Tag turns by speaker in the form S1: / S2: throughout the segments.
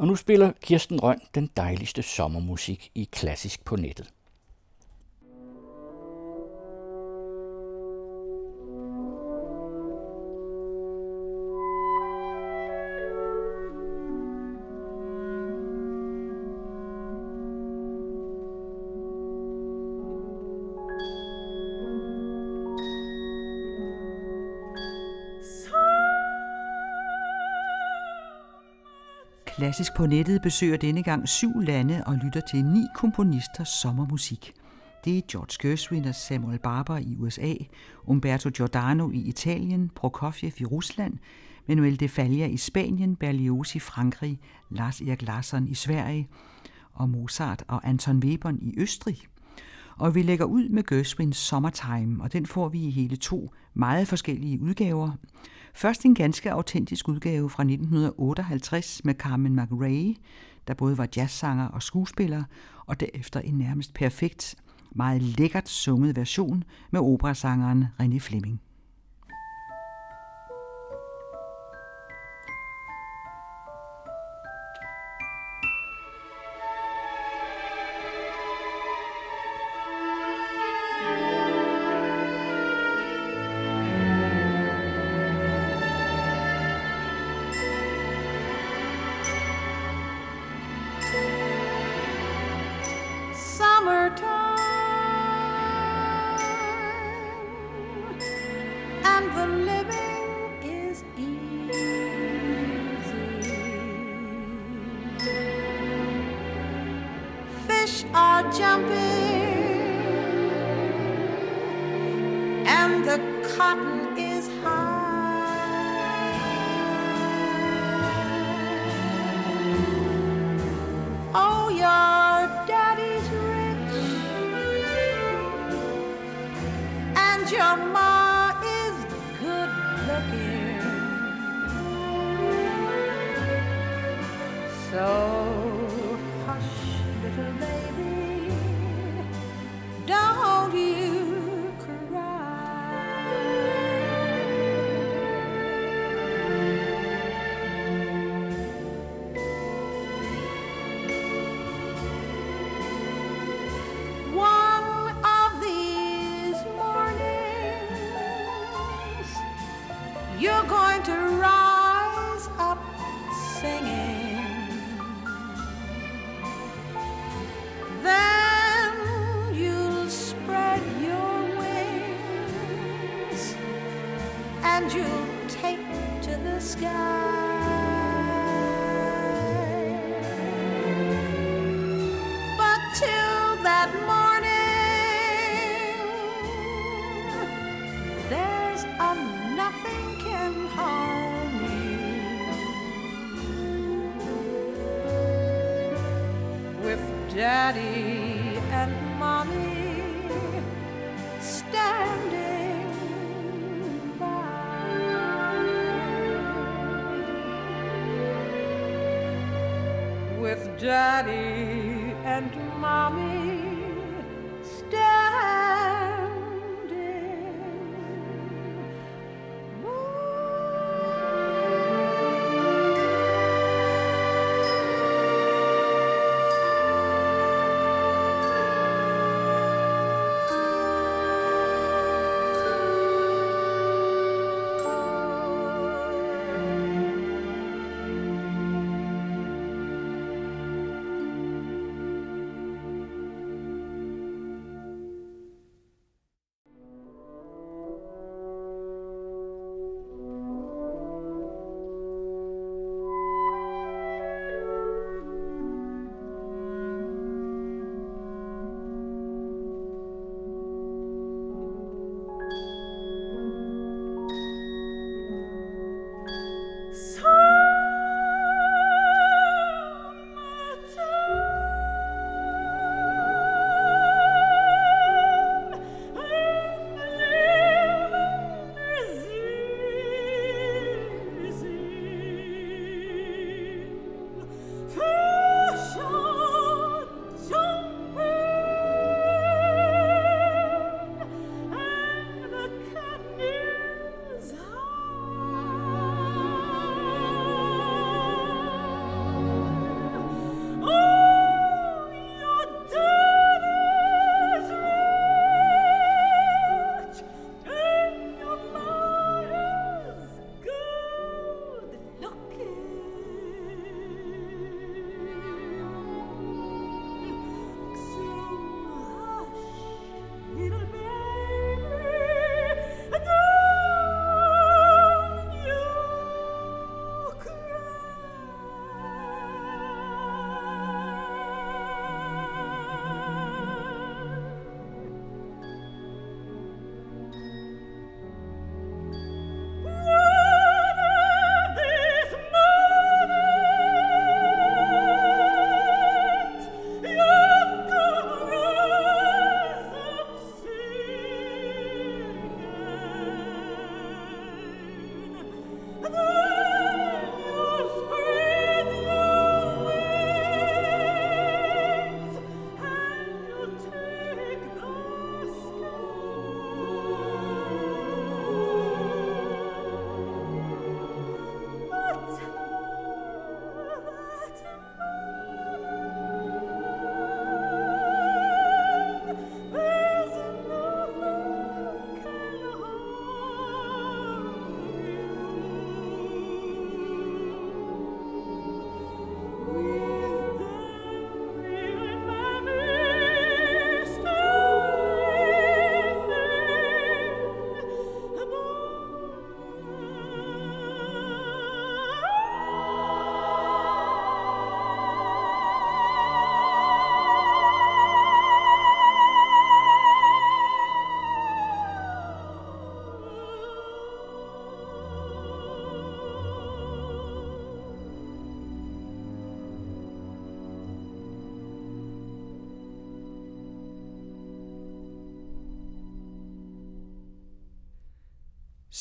S1: Og nu spiller Kirsten Røn den dejligste sommermusik i klassisk på nettet.
S2: Klassisk på nettet besøger denne gang syv lande og lytter til ni komponisters sommermusik. Det er George Gershwin og Samuel Barber i USA, Umberto Giordano i Italien, Prokofjev i Rusland, Manuel de Falla i Spanien, Berlioz i Frankrig, Lars Erik Larsson i Sverige og Mozart og Anton Webern i Østrig. Og vi lægger ud med Gershwins Summertime, og den får vi i hele to meget forskellige udgaver. Først en ganske autentisk udgave fra 1958 med Carmen McRae, der både var jazzsanger og skuespiller, og derefter en nærmest perfekt, meget lækkert sunget version med operasangeren René Fleming.
S3: jumping. And the cotton is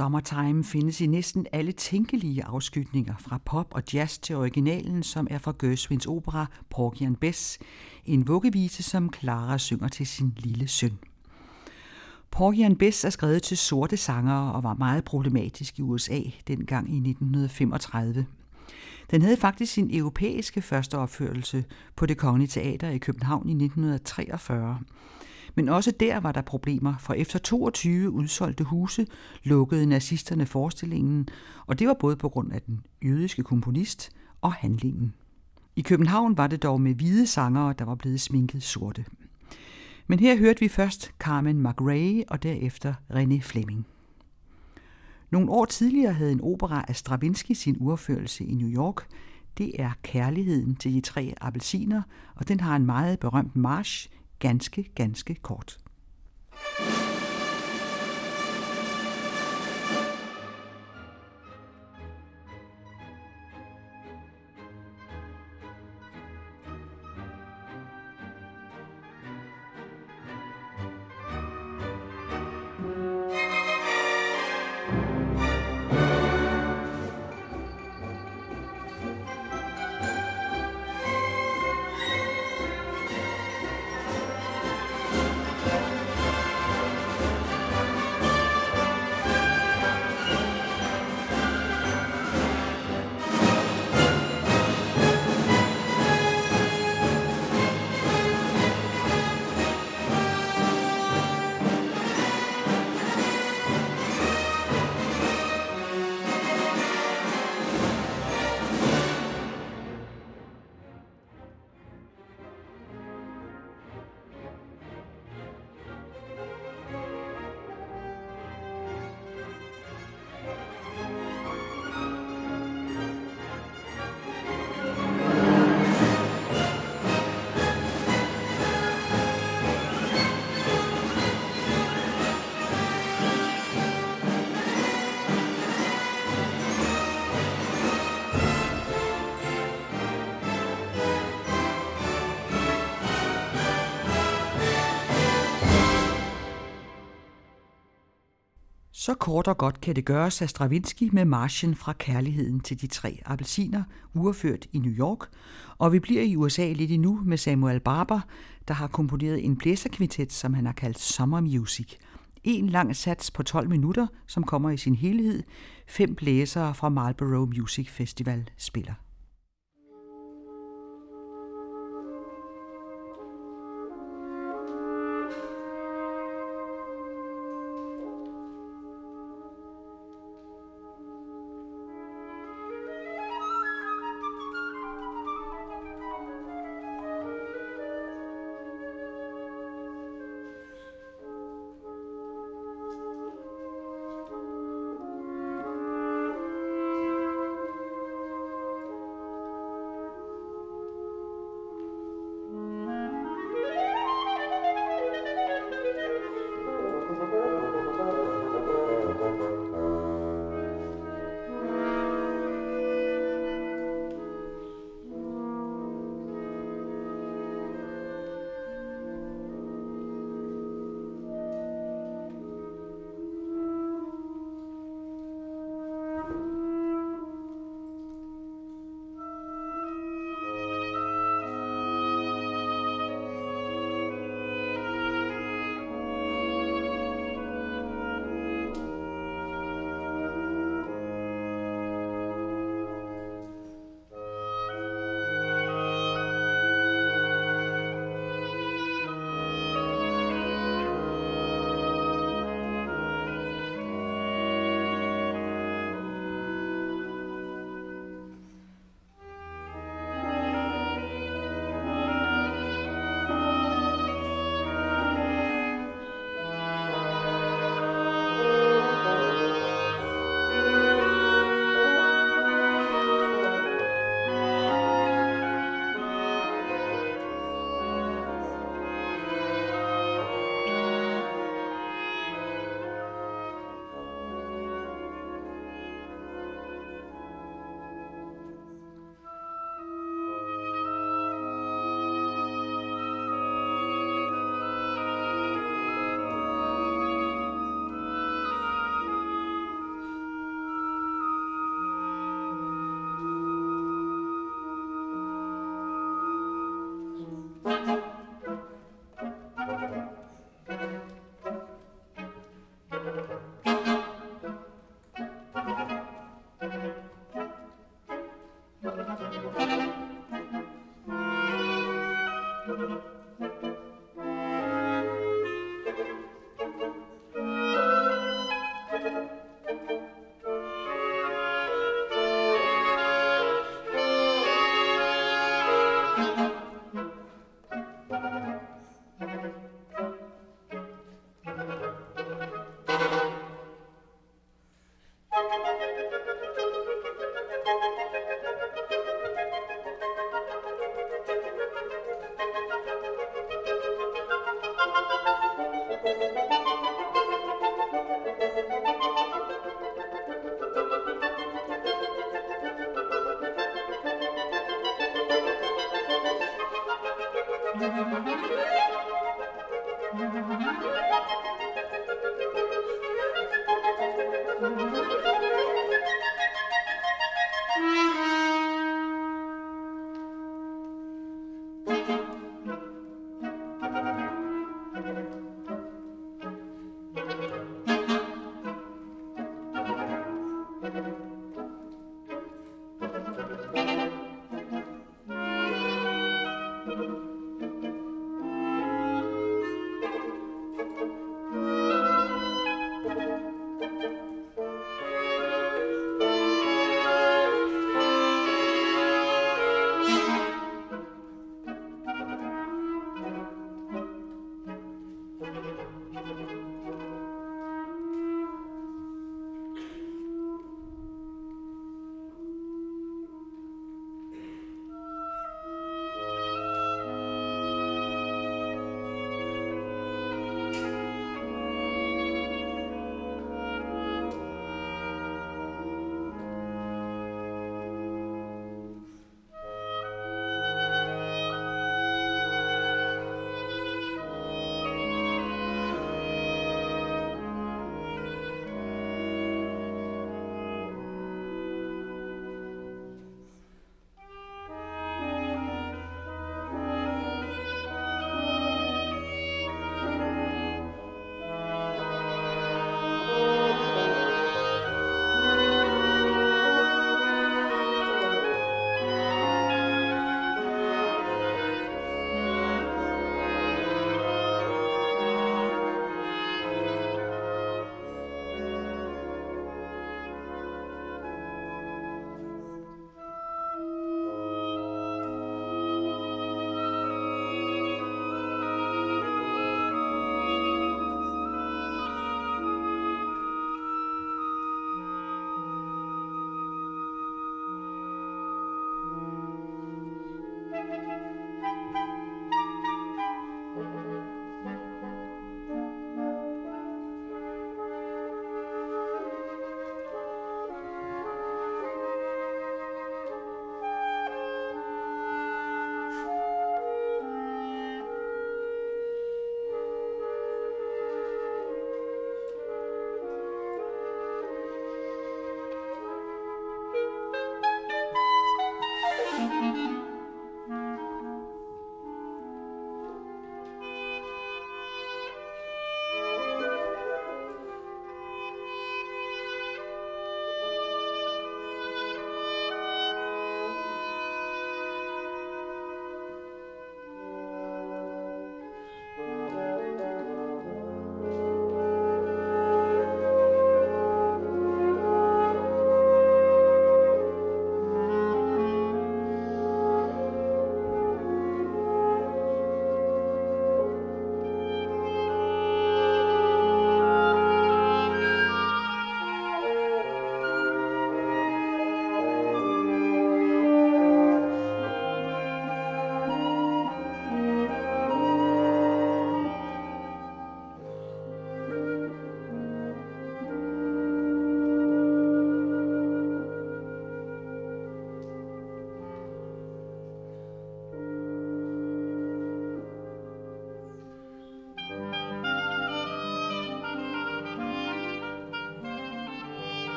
S2: Summertime findes i næsten alle tænkelige afskytninger, fra pop og jazz til originalen, som er fra Gershwins opera Porgy and Bess, en vuggevise, som Clara synger til sin lille søn. Porgy and Bess er skrevet til sorte sangere og var meget problematisk i USA dengang i 1935. Den havde faktisk sin europæiske første opførelse på det Kongelige Teater i København i 1943. Men også der var der problemer, for efter 22 udsolgte huse lukkede nazisterne forestillingen, og det var både på grund af den jødiske komponist og handlingen. I København var det dog med hvide sangere, der var blevet sminket sorte. Men her hørte vi først Carmen McRae og derefter René Fleming. Nogle år tidligere havde en opera af Stravinsky sin urførelse i New York. Det er Kærligheden til de tre appelsiner, og den har en meget berømt march, ganske, ganske kort. Så kort og godt kan det gøres af Stravinsky med marchen fra kærligheden til de tre appelsiner, ureført i New York, og vi bliver i USA lidt endnu med Samuel Barber, der har komponeret en blæserkvintet, som han har kaldt Summer Music. En lang sats på 12 minutter, som kommer i sin helhed. Fem blæsere fra Marlborough Music Festival spiller.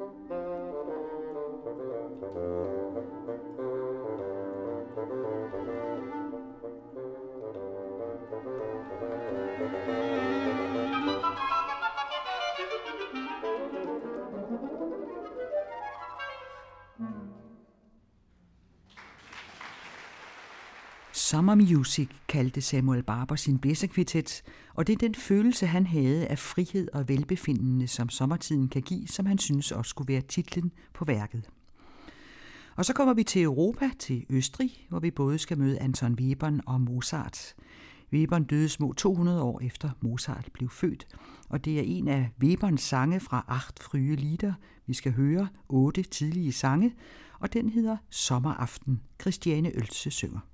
S3: thank you Summer Music kaldte Samuel Barber sin blæserkvintet, og det er den følelse, han havde af frihed og velbefindende, som sommertiden kan give, som han synes også skulle være titlen på værket. Og så kommer vi til Europa, til Østrig, hvor vi både skal møde Anton Webern og Mozart. Webern døde små 200 år efter Mozart blev født, og det er en af Weberns sange fra Acht Frühe Lieder. Vi skal høre otte tidlige sange, og den hedder Sommeraften. Christiane Ølse synger.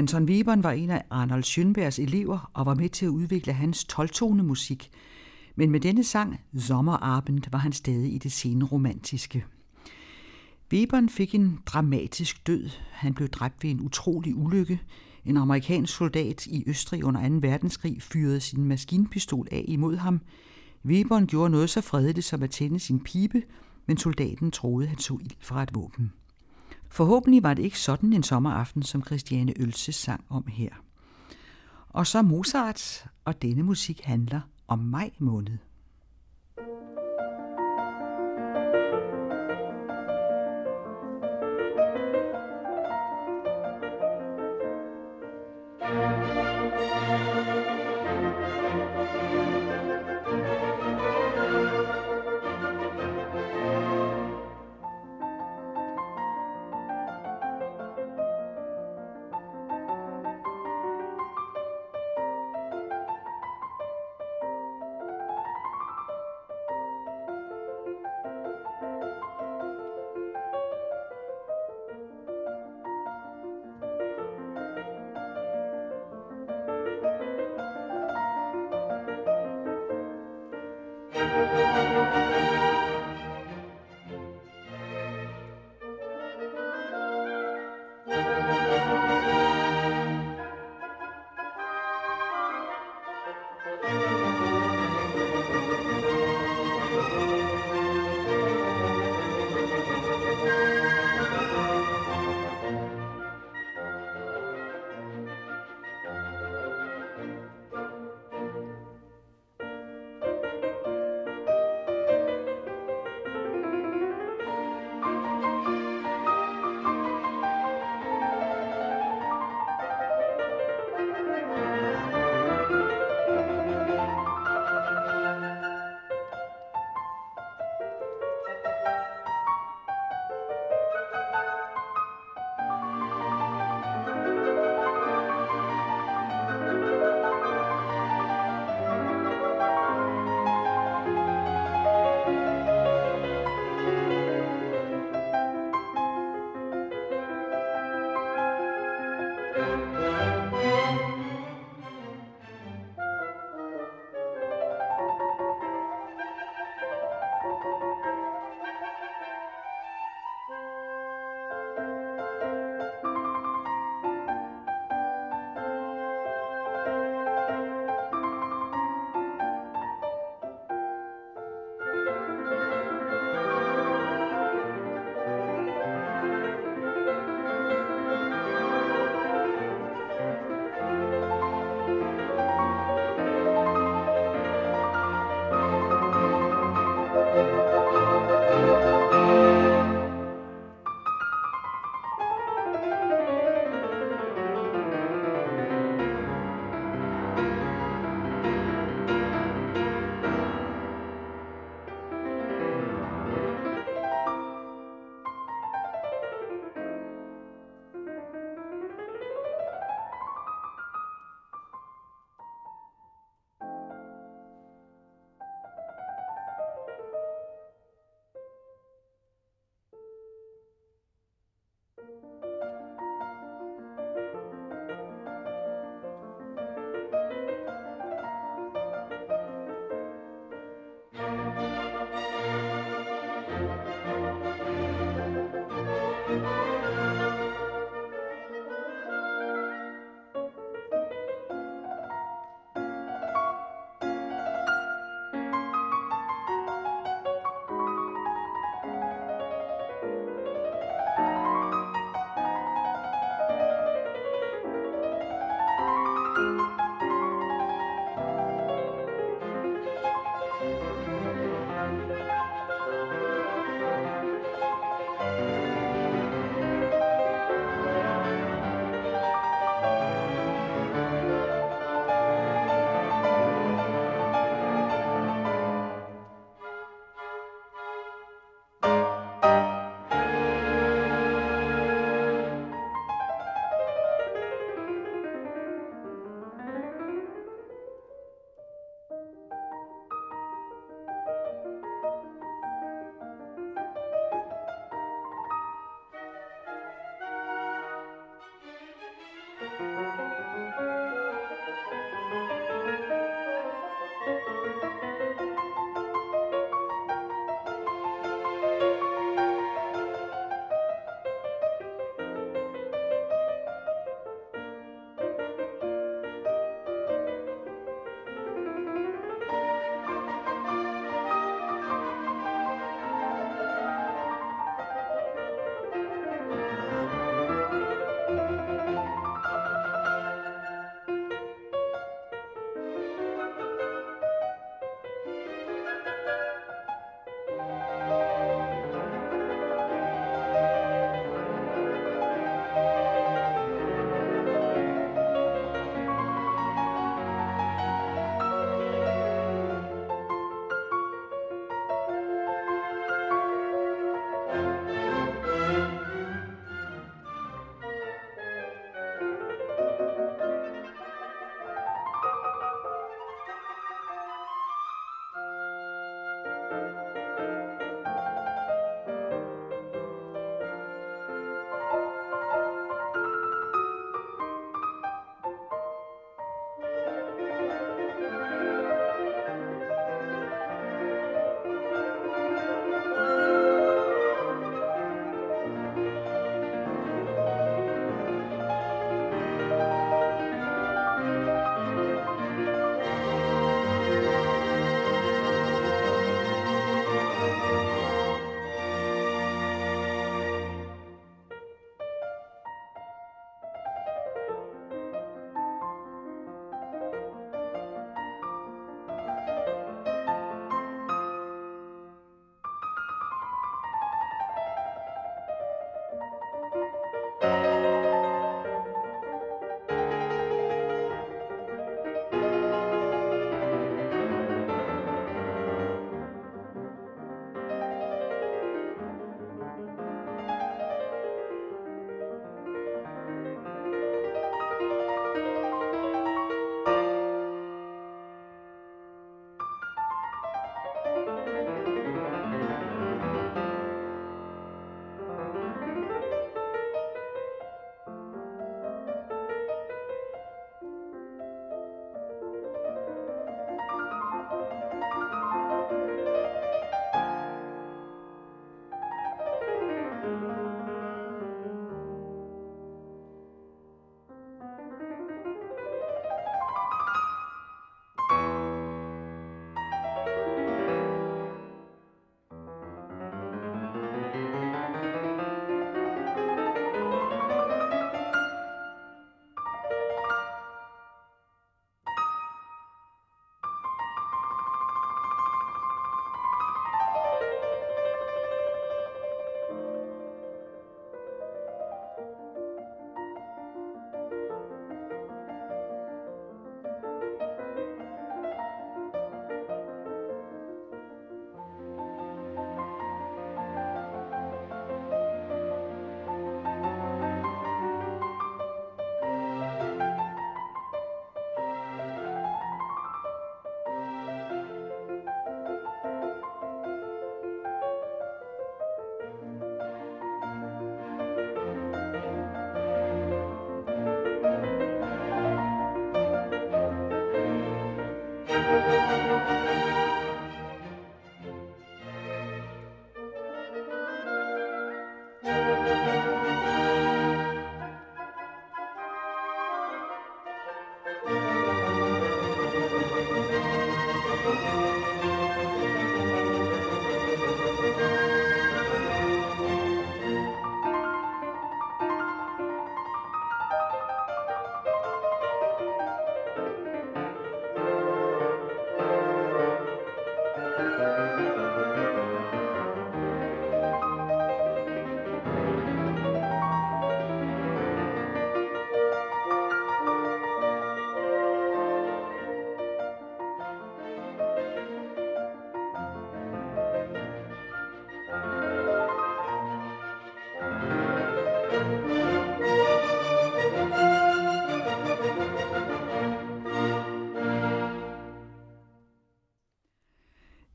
S3: Anton Webern var en af Arnold Schönbergs elever og var med til at udvikle hans 12 musik. Men med denne sang, Sommerabend, var han stadig i det sene romantiske. Webern fik en dramatisk død. Han blev dræbt ved en utrolig ulykke. En amerikansk soldat i Østrig under 2. verdenskrig fyrede sin maskinpistol af imod ham. Webern gjorde noget så fredeligt som at tænde sin pibe, men soldaten troede, han så ild fra et våben. Forhåbentlig var det ikke sådan en sommeraften, som Christiane Ølse sang om her. Og så Mozart, og denne musik handler om maj måned.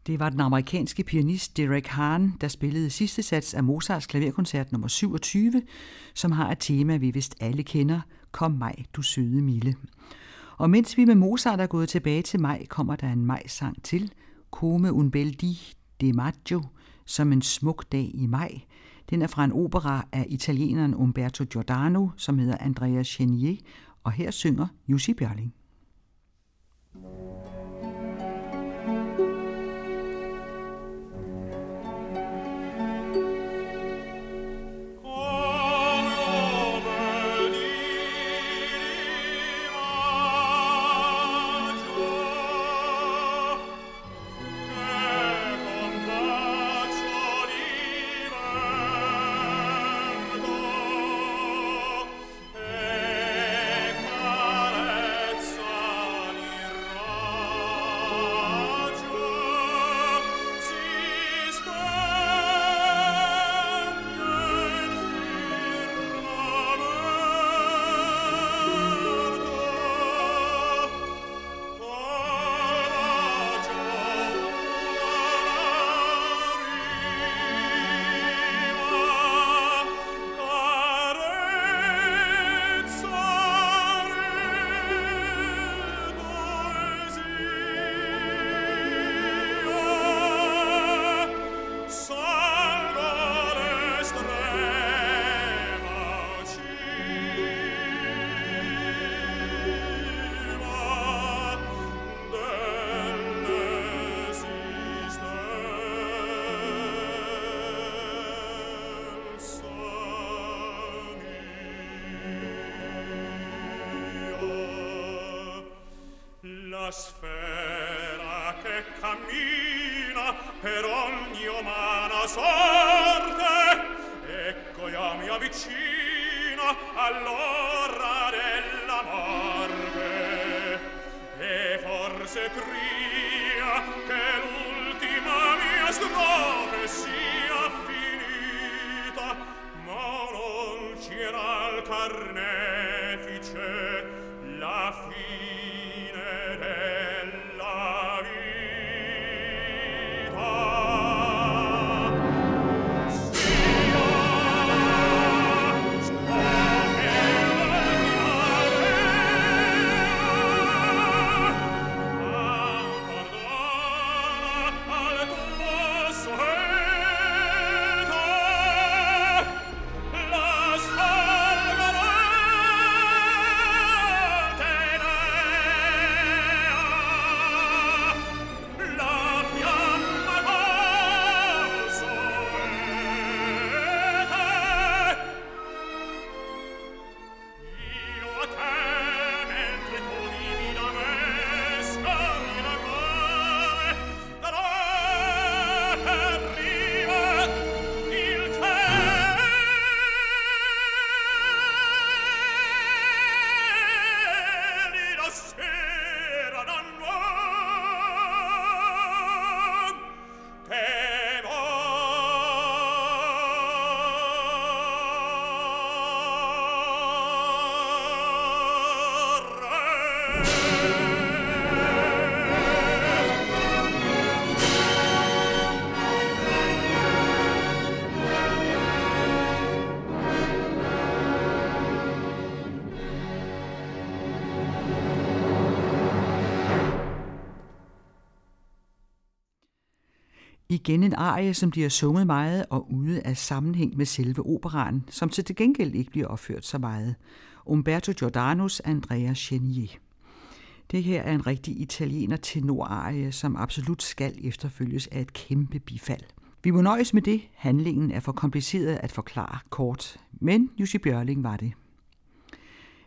S4: Det var den amerikanske pianist Derek Hahn, der spillede sidste sats af Mozarts klaverkoncert nummer 27, som har et tema, vi vist alle kender, Kom mig, du søde Mille. Og mens vi med Mozart er gået tilbage til maj, kommer der en majsang til, Come un bel di de maggio, som en smuk dag i maj. Den er fra en opera af italieneren Umberto Giordano, som hedder Andrea Chenier, og her synger Jussi Bjørling. sfera che cammina per ogni umana sorte. Ecco io mi avvicino all'ora della morte. E forse pria che l'ultima mia strofa
S2: Igen en arie, som bliver sunget meget og ude af sammenhæng med selve operaen, som til gengæld ikke bliver opført så meget. Umberto Giordanos Andrea Chenier. Det her er en rigtig italiener tenorarie, som absolut skal efterfølges af et kæmpe bifald. Vi må nøjes med det. Handlingen er for kompliceret at forklare kort, men Jussi Bjørling var det.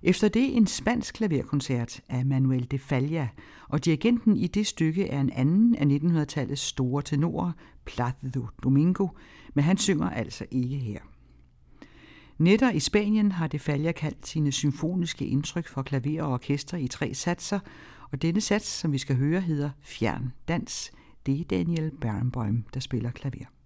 S2: Efter det en spansk klaverkoncert af Manuel de Falla, og dirigenten i det stykke er en anden af 1900-tallets store tenorer, Plácido Domingo, men han synger altså ikke her. Netter i Spanien har de Falla kaldt sine symfoniske indtryk for klaver og orkester i tre satser, og denne sats, som vi skal høre, hedder Fjern Dans. Det er Daniel Barenboim, der spiller klaver.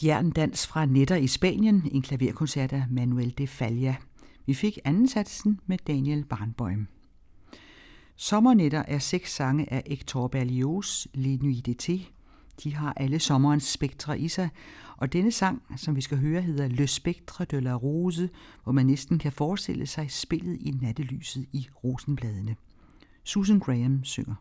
S3: Fjern dans fra Netter i Spanien, en klaverkoncert af Manuel de Falla. Vi fik anden satsen med Daniel Barnbøm. Sommernetter er seks sange af Hector Berlioz, Les Nuits d'été. De har alle sommerens spektre i sig, og denne sang, som vi skal høre, hedder Le Spectre de la Rose, hvor man næsten kan forestille sig spillet i nattelyset i rosenbladene. Susan Graham synger.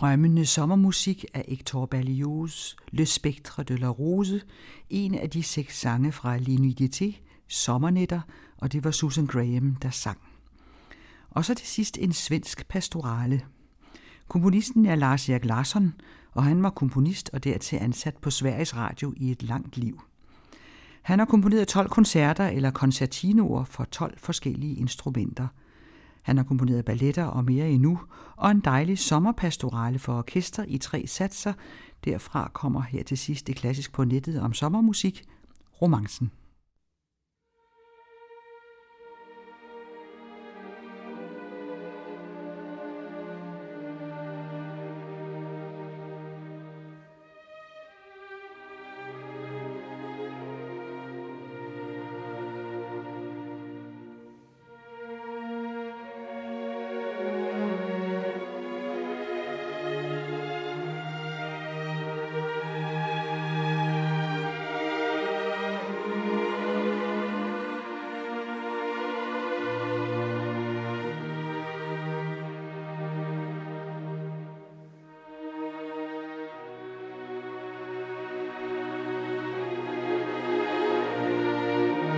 S2: Drømmende sommermusik af Hector Berlioz, Le Spectre de la Rose, en af de seks sange fra L'Inudité, Sommernetter, og det var Susan Graham, der sang. Og så til sidst en svensk pastorale. Komponisten er Lars Erik Larsson, og han var komponist og dertil ansat på Sveriges Radio i et langt liv. Han har komponeret 12 koncerter eller koncertinoer for 12 forskellige instrumenter – han har komponeret balletter og mere endnu, og en dejlig sommerpastorale for orkester i tre satser. Derfra kommer her til sidst det klassisk på nettet om sommermusik, romancen.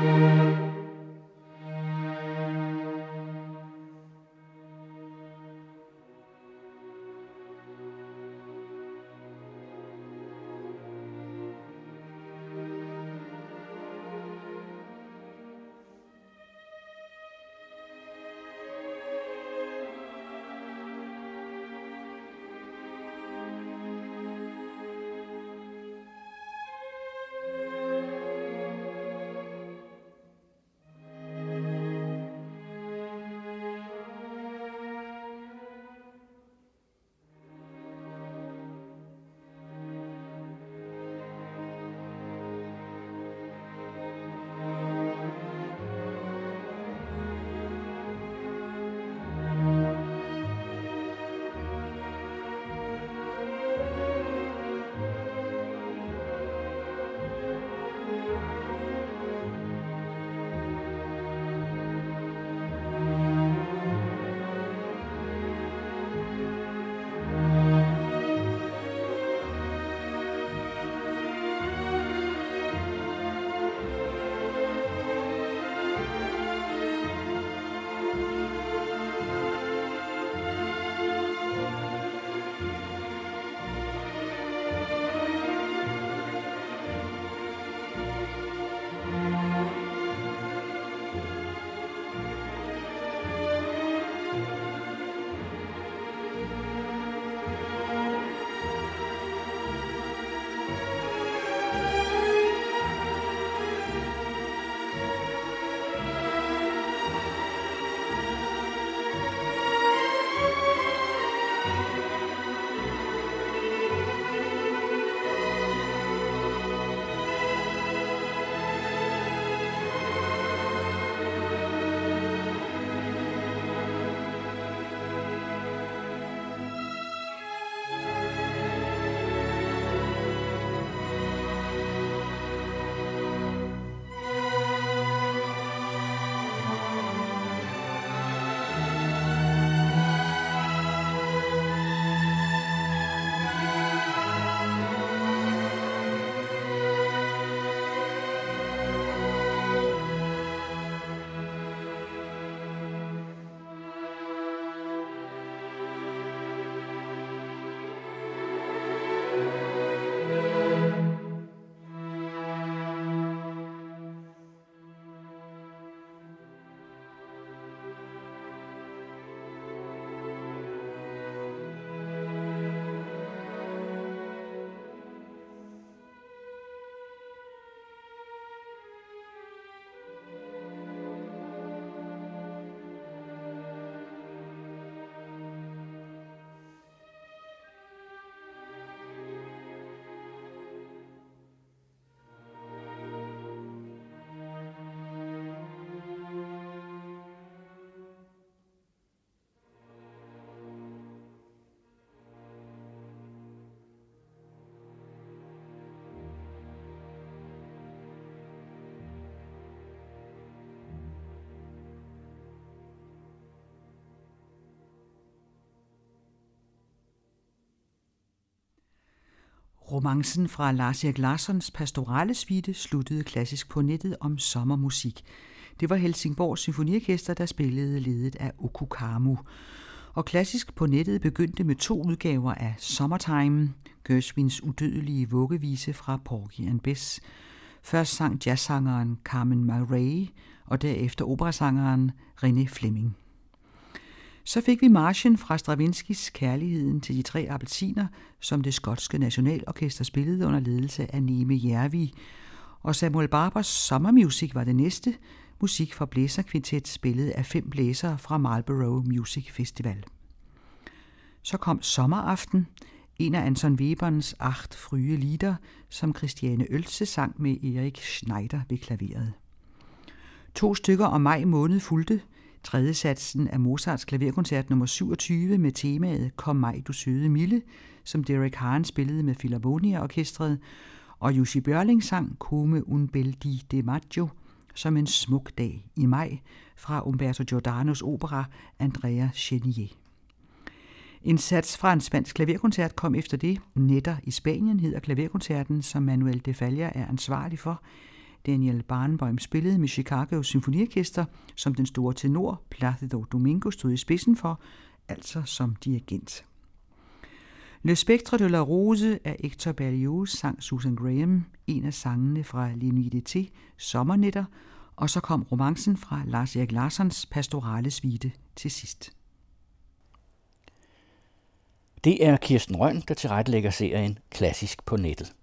S2: Música Romancen fra Lars Erik Larssons pastorale suite sluttede klassisk på nettet om sommermusik. Det var Helsingborg Symfoniorkester, der spillede ledet af Okukamu. Og klassisk på nettet begyndte med to udgaver af Summertime, Gershwins udødelige vuggevise fra Porgy and Bess. Først sang jazzsangeren Carmen Murray, og derefter operasangeren René Fleming. Så fik vi marchen fra Stravinskys Kærligheden til de tre appelsiner, som det skotske nationalorkester spillede under ledelse af Neme Järvi. Og Samuel Barbers sommermusik var det næste, musik for blæserkvintet spillet af fem blæsere fra Marlborough Music Festival. Så kom Sommeraften, en af Anton Weberens acht frye lieder, som Christiane Ølse sang med Erik Schneider ved klaveret. To stykker om maj måned fulgte, tredje satsen af Mozarts klaverkoncert nummer 27 med temaet Kom mig, du søde Mille, som Derek Haren spillede med Philharmonia-orkestret, og Jussi Bjørling sang Come un bel di de maggio, som en smuk dag i maj, fra Umberto Giordanos opera Andrea Chenier. En sats fra en spansk klaverkoncert kom efter det. Netter i Spanien hedder klaverkoncerten, som Manuel de Falla er ansvarlig for. Daniel Barenboim spillede med Chicago Symfoniorkester, som den store tenor Placido Domingo stod i spidsen for, altså som dirigent. Le Spectre de la Rose af Hector Berlioz sang Susan Graham, en af sangene fra L'Inuité, Sommernetter, og så kom romancen fra Lars Erik Larssons pastorale svite til sidst.
S1: Det er Kirsten Røn, der tilrettelægger serien Klassisk på nettet.